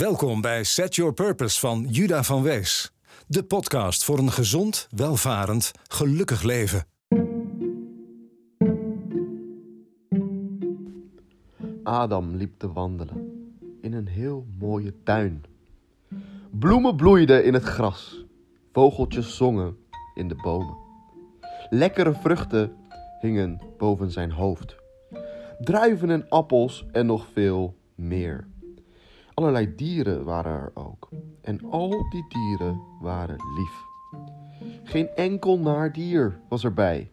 Welkom bij Set Your Purpose van Juda van Wees. De podcast voor een gezond, welvarend, gelukkig leven. Adam liep te wandelen in een heel mooie tuin. Bloemen bloeiden in het gras, vogeltjes zongen in de bomen. Lekkere vruchten hingen boven zijn hoofd. Druiven en appels en nog veel meer. Allerlei dieren waren er ook. En al die dieren waren lief. Geen enkel naar dier was erbij.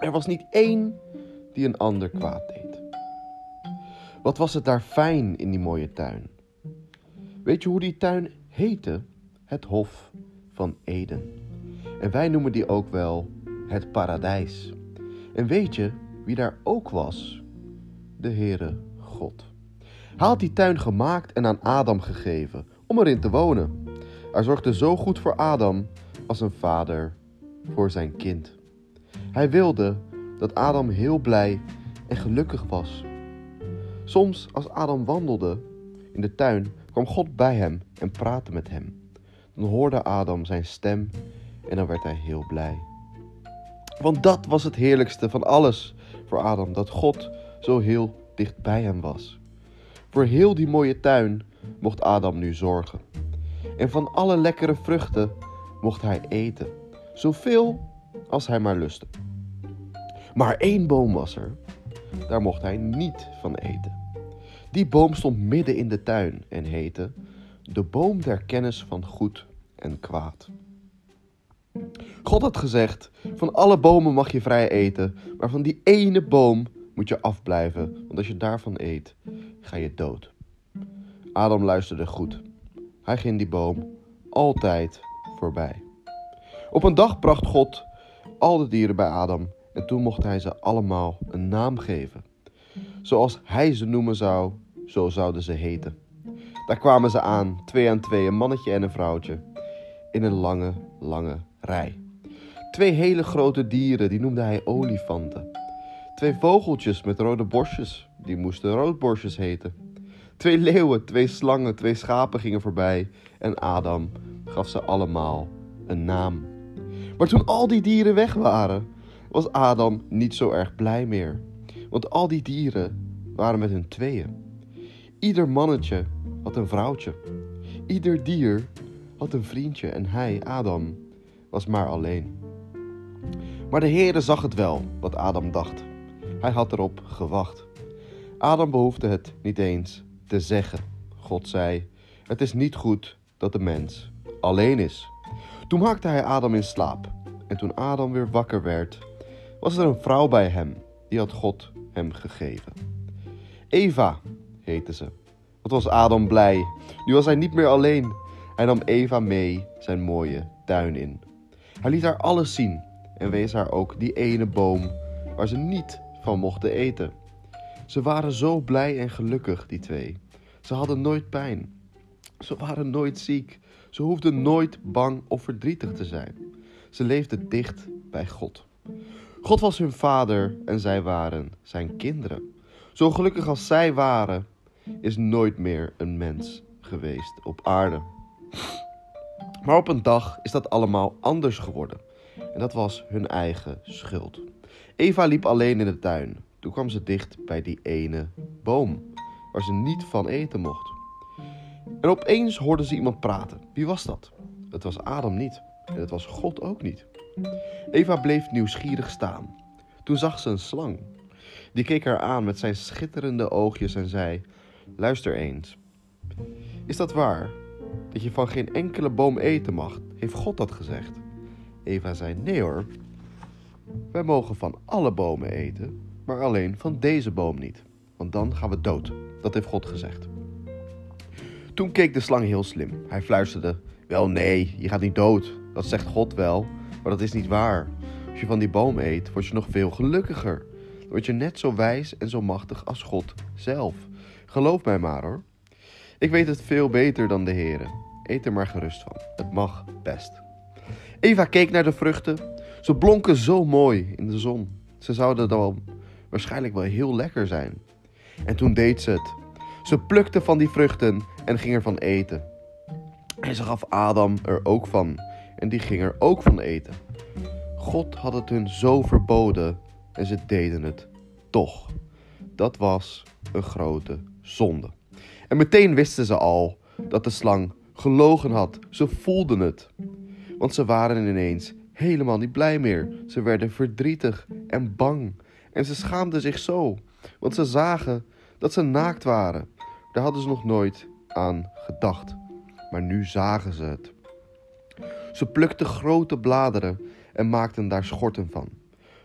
Er was niet één die een ander kwaad deed. Wat was het daar fijn in die mooie tuin? Weet je hoe die tuin heette? Het Hof van Eden. En wij noemen die ook wel het paradijs. En weet je wie daar ook was? De Heere God. Had die tuin gemaakt en aan Adam gegeven om erin te wonen. Hij zorgde zo goed voor Adam als een vader voor zijn kind. Hij wilde dat Adam heel blij en gelukkig was. Soms als Adam wandelde in de tuin, kwam God bij hem en praatte met hem. Dan hoorde Adam zijn stem en dan werd hij heel blij. Want dat was het heerlijkste van alles voor Adam, dat God zo heel dicht bij hem was. Voor heel die mooie tuin mocht Adam nu zorgen. En van alle lekkere vruchten mocht hij eten, zoveel als hij maar lustte. Maar één boom was er, daar mocht hij niet van eten. Die boom stond midden in de tuin en heette de boom der kennis van goed en kwaad. God had gezegd: Van alle bomen mag je vrij eten, maar van die ene boom moet je afblijven, want als je daarvan eet, ga je dood. Adam luisterde goed. Hij ging die boom altijd voorbij. Op een dag bracht God al de dieren bij Adam en toen mocht hij ze allemaal een naam geven. Zoals hij ze noemen zou, zo zouden ze heten. Daar kwamen ze aan, twee aan twee, een mannetje en een vrouwtje, in een lange, lange rij. Twee hele grote dieren, die noemde hij olifanten. Twee vogeltjes met rode borstjes, die moesten roodborstjes heten. Twee leeuwen, twee slangen, twee schapen gingen voorbij en Adam gaf ze allemaal een naam. Maar toen al die dieren weg waren, was Adam niet zo erg blij meer. Want al die dieren waren met hun tweeën. Ieder mannetje had een vrouwtje. Ieder dier had een vriendje en hij, Adam, was maar alleen. Maar de Heere zag het wel, wat Adam dacht. Hij had erop gewacht. Adam behoefde het niet eens te zeggen. God zei: Het is niet goed dat de mens alleen is. Toen maakte hij Adam in slaap. En toen Adam weer wakker werd, was er een vrouw bij hem, die had God hem gegeven. Eva heette ze. Wat was Adam blij. Nu was hij niet meer alleen. Hij nam Eva mee zijn mooie tuin in. Hij liet haar alles zien en wees haar ook die ene boom waar ze niet van mochten eten. Ze waren zo blij en gelukkig, die twee. Ze hadden nooit pijn. Ze waren nooit ziek. Ze hoefden nooit bang of verdrietig te zijn. Ze leefden dicht bij God. God was hun vader en zij waren zijn kinderen. Zo gelukkig als zij waren, is nooit meer een mens geweest op aarde. Maar op een dag is dat allemaal anders geworden. En dat was hun eigen schuld. Eva liep alleen in de tuin. Toen kwam ze dicht bij die ene boom, waar ze niet van eten mocht. En opeens hoorde ze iemand praten. Wie was dat? Het was Adam niet. En het was God ook niet. Eva bleef nieuwsgierig staan. Toen zag ze een slang. Die keek haar aan met zijn schitterende oogjes en zei: Luister eens. Is dat waar? Dat je van geen enkele boom eten mag? Heeft God dat gezegd? Eva zei: Nee hoor. Wij mogen van alle bomen eten, maar alleen van deze boom niet. Want dan gaan we dood. Dat heeft God gezegd. Toen keek de slang heel slim. Hij fluisterde: Wel nee, je gaat niet dood. Dat zegt God wel, maar dat is niet waar. Als je van die boom eet, word je nog veel gelukkiger. Dan word je net zo wijs en zo machtig als God zelf. Geloof mij maar hoor. Ik weet het veel beter dan de heren. Eet er maar gerust van. Het mag best. Eva keek naar de vruchten. Ze blonken zo mooi in de zon. Ze zouden dan waarschijnlijk wel heel lekker zijn. En toen deed ze het. Ze plukte van die vruchten en ging ervan eten. En ze gaf Adam er ook van en die ging er ook van eten. God had het hun zo verboden en ze deden het toch. Dat was een grote zonde. En meteen wisten ze al dat de slang gelogen had. Ze voelden het. Want ze waren ineens helemaal niet blij meer. Ze werden verdrietig en bang. En ze schaamden zich zo, want ze zagen dat ze naakt waren. Daar hadden ze nog nooit aan gedacht. Maar nu zagen ze het. Ze plukten grote bladeren en maakten daar schorten van.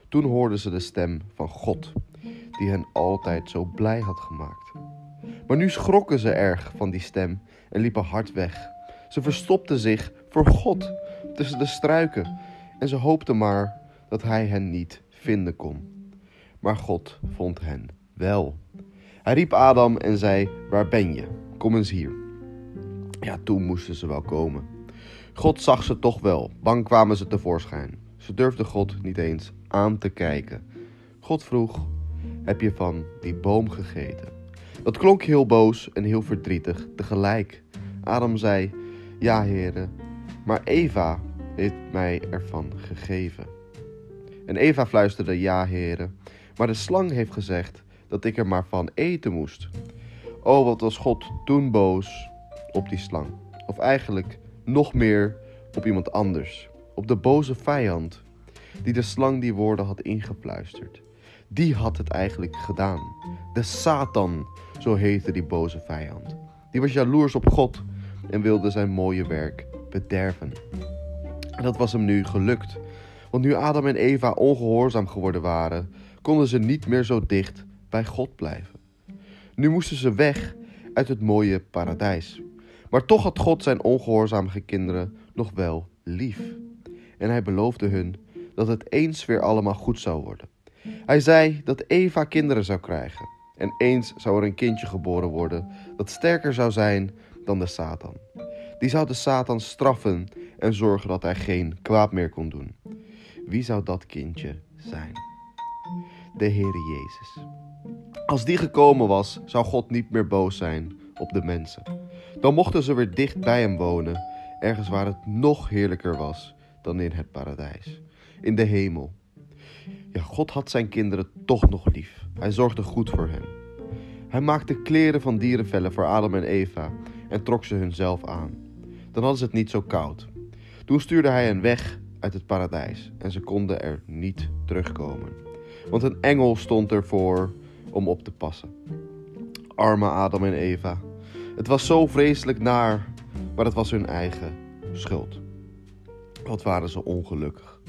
Toen hoorden ze de stem van God, die hen altijd zo blij had gemaakt. Maar nu schrokken ze erg van die stem en liepen hard weg. Ze verstopten zich voor God tussen de struiken en ze hoopten maar dat hij hen niet vinden kon. Maar God vond hen wel. Hij riep Adam en zei: Waar ben je? Kom eens hier. Ja, toen moesten ze wel komen. God zag ze toch wel. Bang kwamen ze tevoorschijn. Ze durfden God niet eens aan te kijken. God vroeg: Heb je van die boom gegeten? Dat klonk heel boos en heel verdrietig tegelijk. Adam zei: Ja, heren, maar Eva heeft mij ervan gegeven. En Eva fluisterde: Ja, heren, maar de slang heeft gezegd dat ik er maar van eten moest. Oh, wat was God toen boos op die slang. Of eigenlijk nog meer op iemand anders. Op de boze vijand die de slang die woorden had ingefluisterd. Die had het eigenlijk gedaan. De Satan, zo heette die boze vijand. Die was jaloers op God en wilde zijn mooie werk bederven. En dat was hem nu gelukt. Want nu Adam en Eva ongehoorzaam geworden waren, konden ze niet meer zo dicht bij God blijven. Nu moesten ze weg uit het mooie paradijs. Maar toch had God zijn ongehoorzame kinderen nog wel lief. En hij beloofde hun dat het eens weer allemaal goed zou worden. Hij zei dat Eva kinderen zou krijgen. En eens zou er een kindje geboren worden dat sterker zou zijn dan de Satan. Die zou de Satan straffen en zorgen dat hij geen kwaad meer kon doen. Wie zou dat kindje zijn? De Heere Jezus. Als die gekomen was, zou God niet meer boos zijn op de mensen. Dan mochten ze weer dicht bij hem wonen, ergens waar het nog heerlijker was dan in het paradijs, in de hemel. Ja, God had zijn kinderen toch nog lief. Hij zorgde goed voor hen. Hij maakte kleren van dierenvellen voor Adam en Eva en trok ze hunzelf aan. Dan hadden ze het niet zo koud. Toen stuurde hij hen weg uit het paradijs en ze konden er niet terugkomen. Want een engel stond ervoor om op te passen. Arme Adam en Eva. Het was zo vreselijk naar, maar het was hun eigen schuld. Wat waren ze ongelukkig.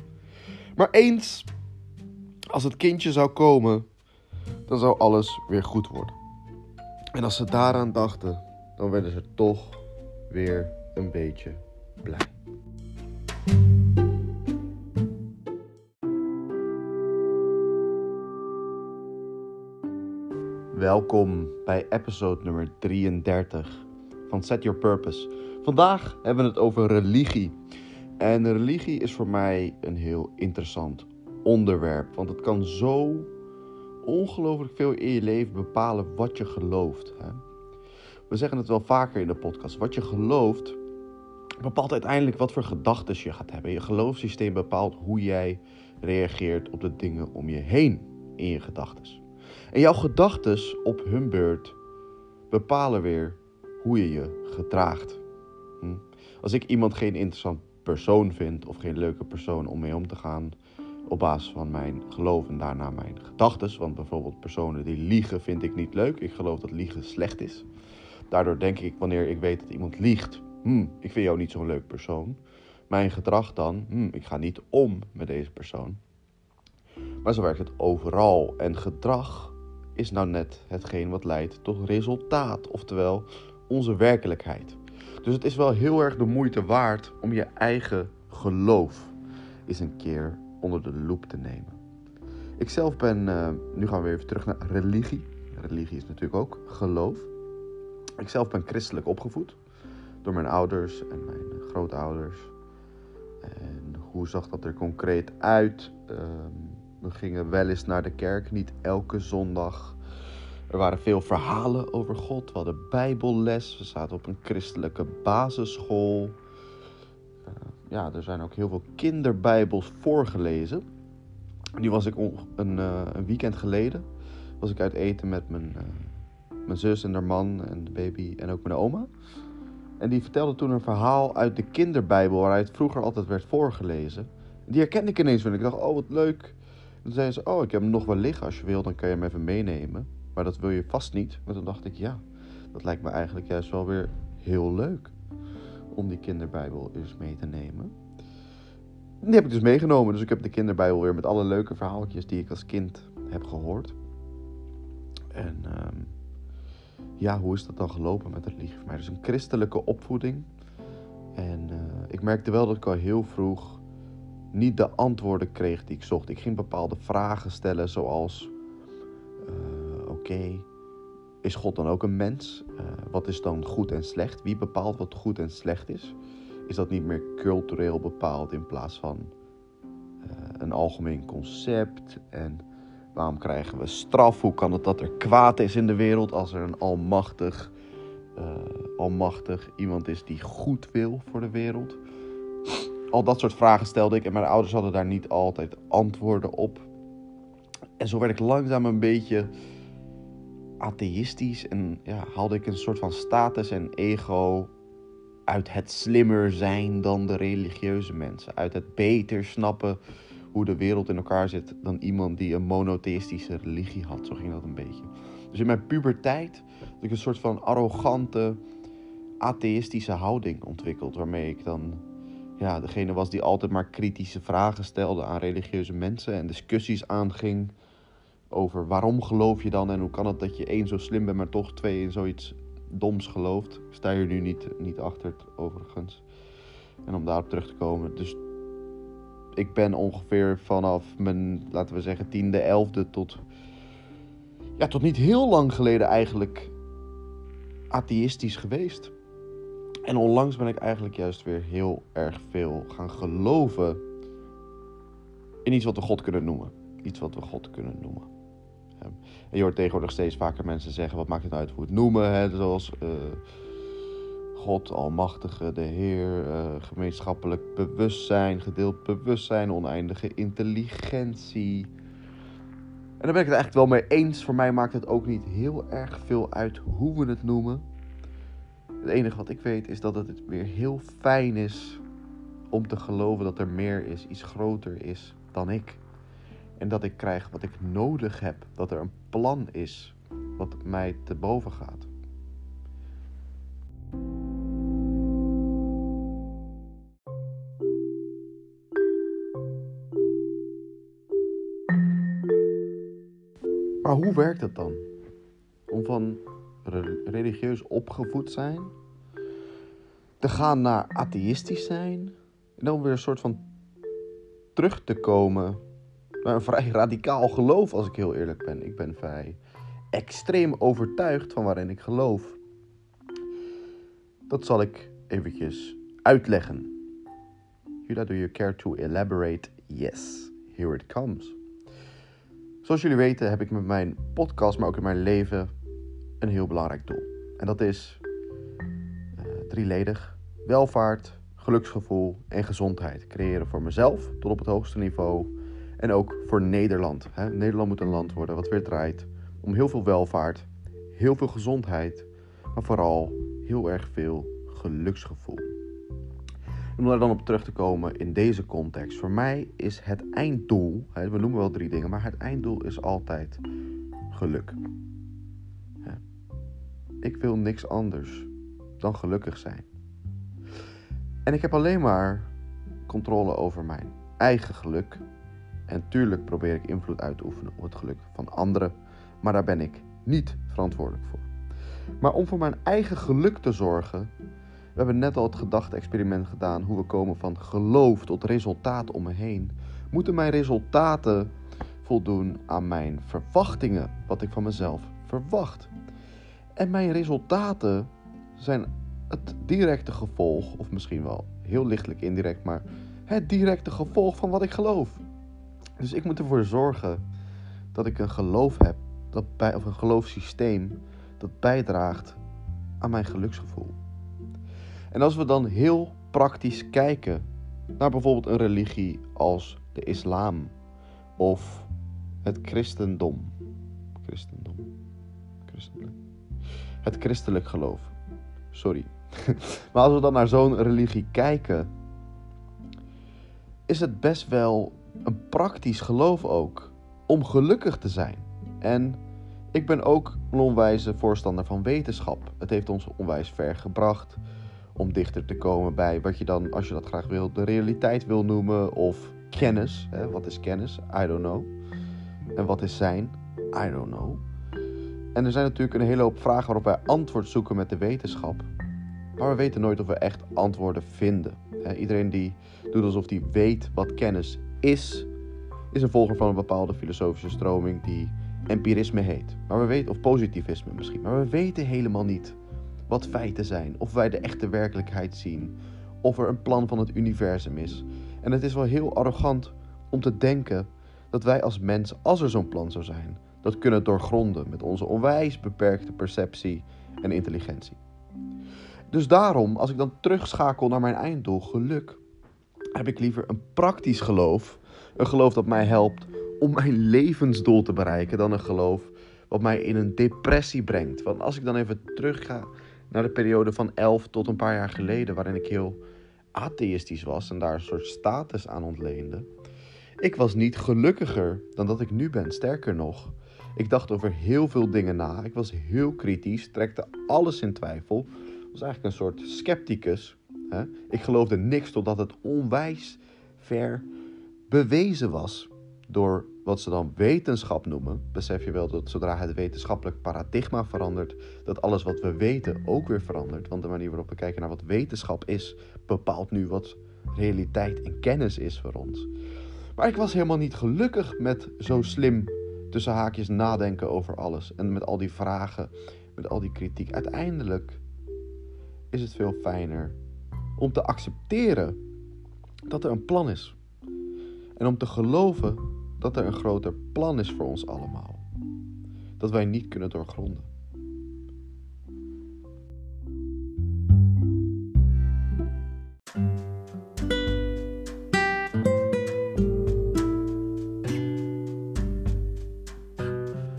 Maar eens, als het kindje zou komen, dan zou alles weer goed worden. En als ze daaraan dachten, dan werden ze toch weer een beetje blij. Welkom bij episode nummer 33 van Set Your Purpose. Vandaag hebben we het over religie. En religie is voor mij een heel interessant onderwerp, want het kan zo ongelooflijk veel in je leven bepalen wat je gelooft. Hè? We zeggen het wel vaker in de podcast. Wat je gelooft bepaalt uiteindelijk wat voor gedachten je gaat hebben. Je geloofssysteem bepaalt hoe jij reageert op de dingen om je heen in je gedachten. En jouw gedachten op hun beurt bepalen weer hoe je je gedraagt. Hm? Als ik iemand geen interessant persoon vind of geen leuke persoon om mee om te gaan op basis van mijn geloof en daarna mijn gedachten, want bijvoorbeeld personen die liegen vind ik niet leuk. Ik geloof dat liegen slecht is. Daardoor denk ik wanneer ik weet dat iemand liegt, hm, ik vind jou niet zo'n leuk persoon. Mijn gedrag dan, hm, ik ga niet om met deze persoon. Maar zo werkt het overal. En gedrag is nou net hetgeen wat leidt tot resultaat, oftewel onze werkelijkheid. Dus het is wel heel erg de moeite waard om je eigen geloof eens een keer onder de loep te nemen. Ik zelf ben, uh, nu gaan we even terug naar religie. Religie is natuurlijk ook geloof. Ik zelf ben christelijk opgevoed door mijn ouders en mijn grootouders. En hoe zag dat er concreet uit? Uh, we gingen wel eens naar de kerk, niet elke zondag. Er waren veel verhalen over God. We hadden bijbelles. We zaten op een christelijke basisschool. Uh, ja, er zijn ook heel veel kinderbijbels voorgelezen. Die was ik een, uh, een weekend geleden. Was ik uit eten met mijn, uh, mijn zus en haar man en de baby en ook mijn oma. En die vertelde toen een verhaal uit de kinderbijbel waaruit vroeger altijd werd voorgelezen. Die herkende ik ineens en ik dacht, oh wat leuk. En toen zei ze, oh ik heb hem nog wel liggen. Als je wil, dan kan je hem even meenemen. Maar dat wil je vast niet. Maar toen dacht ik, ja, dat lijkt me eigenlijk juist wel weer heel leuk. Om die kinderbijbel eens mee te nemen. En die heb ik dus meegenomen. Dus ik heb de kinderbijbel weer met alle leuke verhaaltjes die ik als kind heb gehoord. En um, ja, hoe is dat dan gelopen met religie voor mij? Dus een christelijke opvoeding. En uh, ik merkte wel dat ik al heel vroeg niet de antwoorden kreeg die ik zocht. Ik ging bepaalde vragen stellen zoals... Uh, Oké, is God dan ook een mens? Uh, wat is dan goed en slecht? Wie bepaalt wat goed en slecht is? Is dat niet meer cultureel bepaald in plaats van een algemeen concept? En Waarom krijgen we straf? Hoe kan het dat er kwaad is in de wereld als er een almachtig, uh, almachtig iemand is die goed wil voor de wereld? Al dat soort vragen stelde ik en mijn ouders hadden daar niet altijd antwoorden op. En zo werd ik langzaam een beetje atheïstisch en ja, haalde ik een soort van status en ego uit het slimmer zijn dan de religieuze mensen. Uit het beter snappen hoe de wereld in elkaar zit dan iemand die een monotheïstische religie had. Zo ging dat een beetje. Dus in mijn puberteit had ik een soort van arrogante, atheïstische houding ontwikkeld. Waarmee ik dan ja, degene was die altijd maar kritische vragen stelde aan religieuze mensen. En discussies aanging over waarom geloof je dan en hoe kan het dat je één zo slim bent, maar toch twee in zoiets doms gelooft. Ik sta hier nu niet, niet achter overigens. En om daarop terug te komen. Dus ik ben ongeveer vanaf mijn, laten we zeggen, tiende, elfde tot, ja, tot niet heel lang geleden eigenlijk atheïstisch geweest. En onlangs ben ik eigenlijk juist weer heel erg veel gaan geloven in iets wat we God kunnen noemen. Iets wat we God kunnen noemen. En je hoort tegenwoordig steeds vaker mensen zeggen: wat maakt het uit hoe het noemen? Hè? Zoals uh, God, Almachtige, de Heer, uh, gemeenschappelijk bewustzijn, gedeeld bewustzijn, oneindige intelligentie. En daar ben ik het eigenlijk wel mee eens. Voor mij maakt het ook niet heel erg veel uit hoe we het noemen. Het enige wat ik weet is dat het weer heel fijn is om te geloven dat er meer is, iets groter is dan ik. En dat ik krijg wat ik nodig heb, dat er een plan is wat mij te boven gaat. Maar hoe werkt het dan? Om van religieus opgevoed zijn te gaan naar atheïstisch zijn en dan weer een soort van terug te komen naar een vrij radicaal geloof, als ik heel eerlijk ben. Ik ben vrij extreem overtuigd van waarin ik geloof. Dat zal ik eventjes uitleggen. Judah, do you care to elaborate? Yes, here it comes. Zoals jullie weten heb ik met mijn podcast, maar ook in mijn leven, een heel belangrijk doel. En dat is uh, drieledig: welvaart, geluksgevoel en gezondheid. Creëren voor mezelf tot op het hoogste niveau. En ook voor Nederland. Hè? Nederland moet een land worden wat weer draait om heel veel welvaart, heel veel gezondheid, maar vooral heel erg veel geluksgevoel. Om daar dan op terug te komen in deze context. Voor mij is het einddoel, we noemen wel drie dingen, maar het einddoel is altijd geluk. Ik wil niks anders dan gelukkig zijn. En ik heb alleen maar controle over mijn eigen geluk. En tuurlijk probeer ik invloed uit te oefenen op het geluk van anderen, maar daar ben ik niet verantwoordelijk voor. Maar om voor mijn eigen geluk te zorgen, we hebben net al het gedachte-experiment gedaan hoe we komen van geloof tot resultaten om me heen. Moeten mijn resultaten voldoen aan mijn verwachtingen, wat ik van mezelf verwacht? En mijn resultaten zijn het directe gevolg, of misschien wel heel lichtelijk indirect, maar het directe gevolg van wat ik geloof. Dus ik moet ervoor zorgen dat ik een geloof heb dat bij, of een geloofssysteem dat bijdraagt aan mijn geluksgevoel. En als we dan heel praktisch kijken naar bijvoorbeeld een religie als de islam of het christendom. Christendom. Het christelijk geloof. Sorry. maar als we dan naar zo'n religie kijken, is het best wel een praktisch geloof ook om gelukkig te zijn. En ik ben ook een onwijze voorstander van wetenschap. Het heeft ons onwijs ver gebracht om dichter te komen bij wat je dan, als je dat graag wil, de realiteit wil noemen of kennis. Hè? Wat is kennis? I don't know. En wat is zijn? I don't know. En er zijn natuurlijk een hele hoop vragen waarop wij antwoord zoeken met de wetenschap. Maar we weten nooit of we echt antwoorden vinden. Iedereen die doet alsof hij weet wat kennis is, is een volger van een bepaalde filosofische stroming die empirisme heet. Maar we weten, of positivisme misschien. Maar we weten helemaal niet wat feiten zijn. Of wij de echte werkelijkheid zien. Of er een plan van het universum is. En het is wel heel arrogant om te denken dat wij als mens, als er zo'n plan zou zijn, dat kunnen doorgronden met onze onwijs beperkte perceptie en intelligentie. Dus daarom, als ik dan terugschakel naar mijn einddoel, geluk, heb ik liever een praktisch geloof. Een geloof dat mij helpt om mijn levensdoel te bereiken, dan een geloof wat mij in een depressie brengt. Want als ik dan even terug ga naar de periode van 11 tot een paar jaar geleden, waarin ik heel atheïstisch was en daar een soort status aan ontleende. Ik was niet gelukkiger dan dat ik nu ben. Sterker nog, ik dacht over heel veel dingen na. Ik was heel kritisch, trekte alles in twijfel. Was eigenlijk een soort scepticus. Hè? Ik geloofde niks totdat het onwijs ver bewezen was door wat ze dan wetenschap noemen, besef je wel dat zodra het wetenschappelijk paradigma verandert, dat alles wat we weten ook weer verandert. Want de manier waarop we kijken naar wat wetenschap is, bepaalt nu wat realiteit en kennis is voor ons. Maar ik was helemaal niet gelukkig met zo slim tussen haakjes nadenken over alles. En met al die vragen, met al die kritiek. Uiteindelijk is het veel fijner om te accepteren dat er een plan is. En om te geloven dat er een groter plan is voor ons allemaal. Dat wij niet kunnen doorgronden.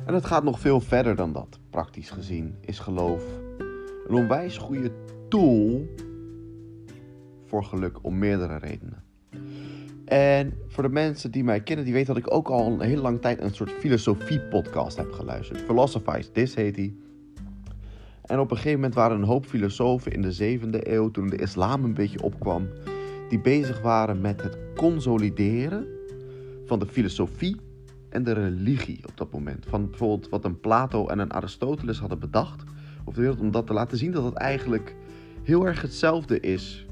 En het gaat nog veel verder dan dat. Praktisch gezien is geloof een onwijs goede tool voor geluk om meerdere redenen. En voor de mensen die mij kennen, die weten dat ik ook al een hele lange tijd een soort filosofie-podcast heb geluisterd. Philosophize This heet die. En op een gegeven moment waren een hoop filosofen in de 7e eeuw, toen de islam een beetje opkwam, die bezig waren met het consolideren van de filosofie en de religie op dat moment. Van bijvoorbeeld wat een Plato en een Aristoteles hadden bedacht op de wereld, om dat te laten zien dat het eigenlijk heel erg hetzelfde is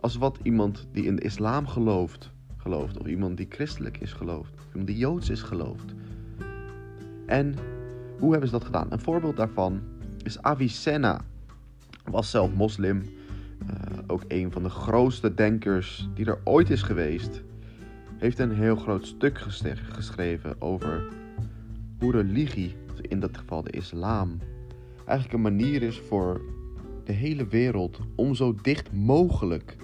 als wat iemand die in de islam gelooft, gelooft. Of iemand die christelijk is gelooft. Of iemand die joods is gelooft. En hoe hebben ze dat gedaan? Een voorbeeld daarvan is Avicenna. Was zelf moslim. Uh, ook een van de grootste denkers die er ooit is geweest. Heeft een heel groot stuk geschreven over hoe religie, in dat geval de islam, eigenlijk een manier is voor de hele wereld om zo dicht mogelijk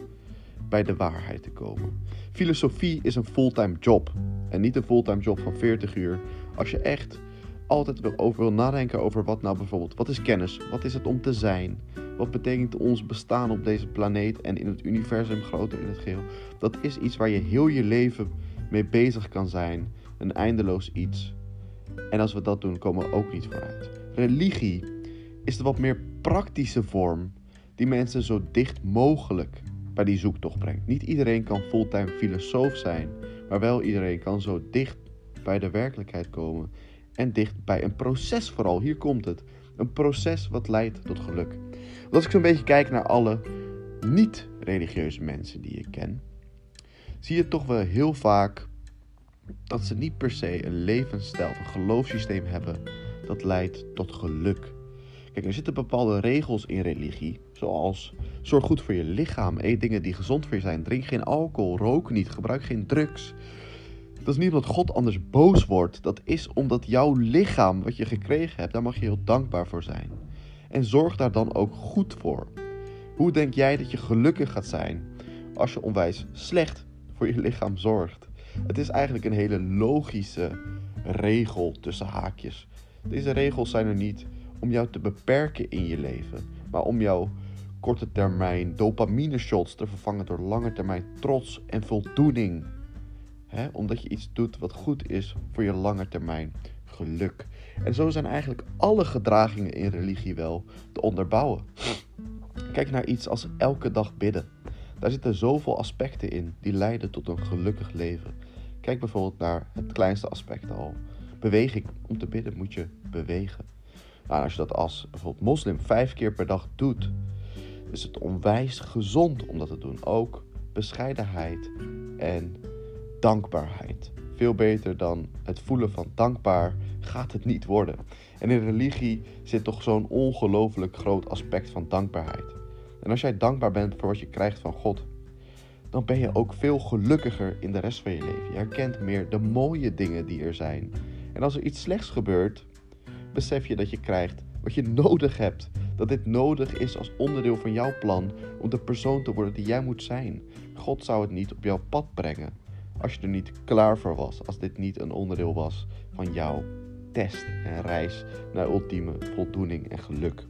bij de waarheid te komen. Filosofie is een fulltime job en niet een fulltime job van 40 uur. Als je echt altijd wil, over nadenken over wat nou bijvoorbeeld, wat is kennis? Wat is het om te zijn? Wat betekent ons bestaan op deze planeet en in het universum groter in het geheel? Dat is iets waar je heel je leven mee bezig kan zijn. Een eindeloos iets. En als we dat doen, komen we ook niet vooruit. Religie is de wat meer praktische vorm die mensen zo dicht mogelijk bij die zoektocht brengt. Niet iedereen kan fulltime filosoof zijn, maar wel iedereen kan zo dicht bij de werkelijkheid komen. En dicht bij een proces vooral. Hier komt het. Een proces wat leidt tot geluk. Als ik zo'n beetje kijk naar alle niet-religieuze mensen die ik ken, zie je toch wel heel vaak dat ze niet per se een levensstijl of een geloofssysteem hebben dat leidt tot geluk. Kijk, er zitten bepaalde regels in religie, zoals zorg goed voor je lichaam, eet dingen die gezond voor je zijn, drink geen alcohol, rook niet, gebruik geen drugs. Dat is niet omdat God anders boos wordt. Dat is omdat jouw lichaam, wat je gekregen hebt, daar mag je heel dankbaar voor zijn. En zorg daar dan ook goed voor. Hoe denk jij dat je gelukkig gaat zijn als je onwijs slecht voor je lichaam zorgt? Het is eigenlijk een hele logische regel tussen haakjes. Deze regels zijn er niet om jou te beperken in je leven, maar om jouw korte termijn dopamine shots te vervangen door lange termijn trots en voldoening. omdat je iets doet wat goed is voor je lange termijn geluk. En zo zijn eigenlijk alle gedragingen in religie wel te onderbouwen. Kijk naar iets als elke dag bidden. Daar zitten zoveel aspecten in die leiden tot een gelukkig leven. Kijk bijvoorbeeld naar het kleinste aspect al. Beweging. Om te bidden moet je bewegen. Nou, als je dat als bijvoorbeeld moslim vijf keer per dag doet, is het onwijs gezond om dat te doen. Ook bescheidenheid en dankbaarheid. Veel beter dan het voelen van dankbaar gaat het niet worden. En in religie zit toch zo'n ongelooflijk groot aspect van dankbaarheid. En als jij dankbaar bent voor wat je krijgt van God, dan ben je ook veel gelukkiger in de rest van je leven. Je herkent meer de mooie dingen die er zijn. En als er iets slechts gebeurt, besef je dat je krijgt wat je nodig hebt. Dat dit nodig is als onderdeel van jouw plan om de persoon te worden die jij moet zijn. God zou het niet op jouw pad brengen als je er niet klaar voor was. Als dit niet een onderdeel was van jouw test en reis naar ultieme voldoening en geluk.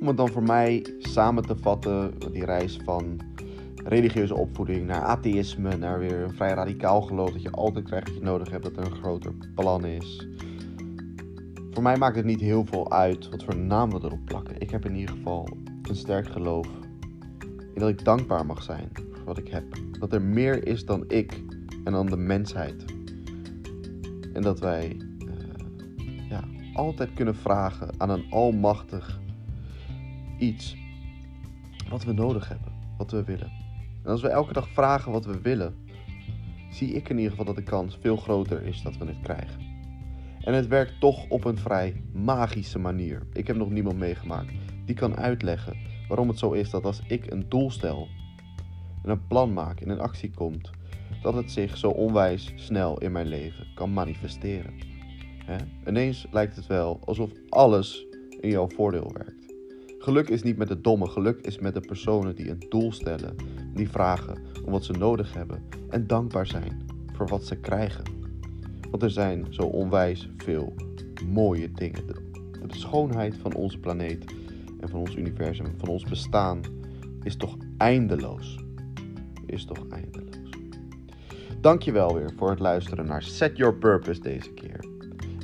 Om het dan voor mij samen te vatten, die reis van religieuze opvoeding naar atheïsme, naar weer een vrij radicaal geloof dat je altijd krijgt wat je nodig hebt, dat er een groter plan is. Voor mij maakt het niet heel veel uit wat voor naam we erop plakken. Ik heb in ieder geval een sterk geloof in dat ik dankbaar mag zijn voor wat ik heb. Dat er meer is dan ik en dan de mensheid. En dat wij uh, ja, altijd kunnen vragen aan een almachtig iets wat we nodig hebben, wat we willen. En als we elke dag vragen wat we willen, zie ik in ieder geval dat de kans veel groter is dat we het krijgen. En het werkt toch op een vrij magische manier. Ik heb nog niemand meegemaakt die kan uitleggen waarom het zo is dat als ik een doel stel en een plan maak en in actie komt, dat het zich zo onwijs snel in mijn leven kan manifesteren. He? Ineens lijkt het wel alsof alles in jouw voordeel werkt. Geluk is niet met de domme, geluk is met de personen die een doel stellen, die vragen om wat ze nodig hebben en dankbaar zijn voor wat ze krijgen. Want er zijn zo onwijs veel mooie dingen. De, schoonheid van onze planeet en van ons universum, van ons bestaan, is toch eindeloos. Is toch eindeloos. Dankjewel weer voor het luisteren naar Set Your Purpose deze keer.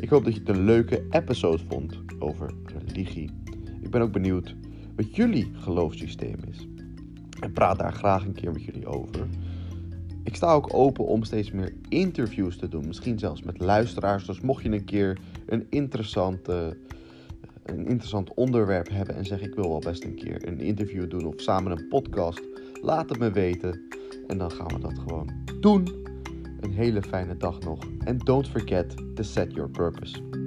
Ik hoop dat je het een leuke episode vond over religie. Ik ben ook benieuwd wat jullie geloofssysteem is. En praat daar graag een keer met jullie over. Ik sta ook open om steeds meer interviews te doen. Misschien zelfs met luisteraars. Dus mocht je een keer een, interessante, een interessant onderwerp hebben en zeg ik wil wel best een keer een interview doen of samen een podcast. Laat het me weten. En dan gaan we dat gewoon doen. Een hele fijne dag nog. En don't forget to set your purpose.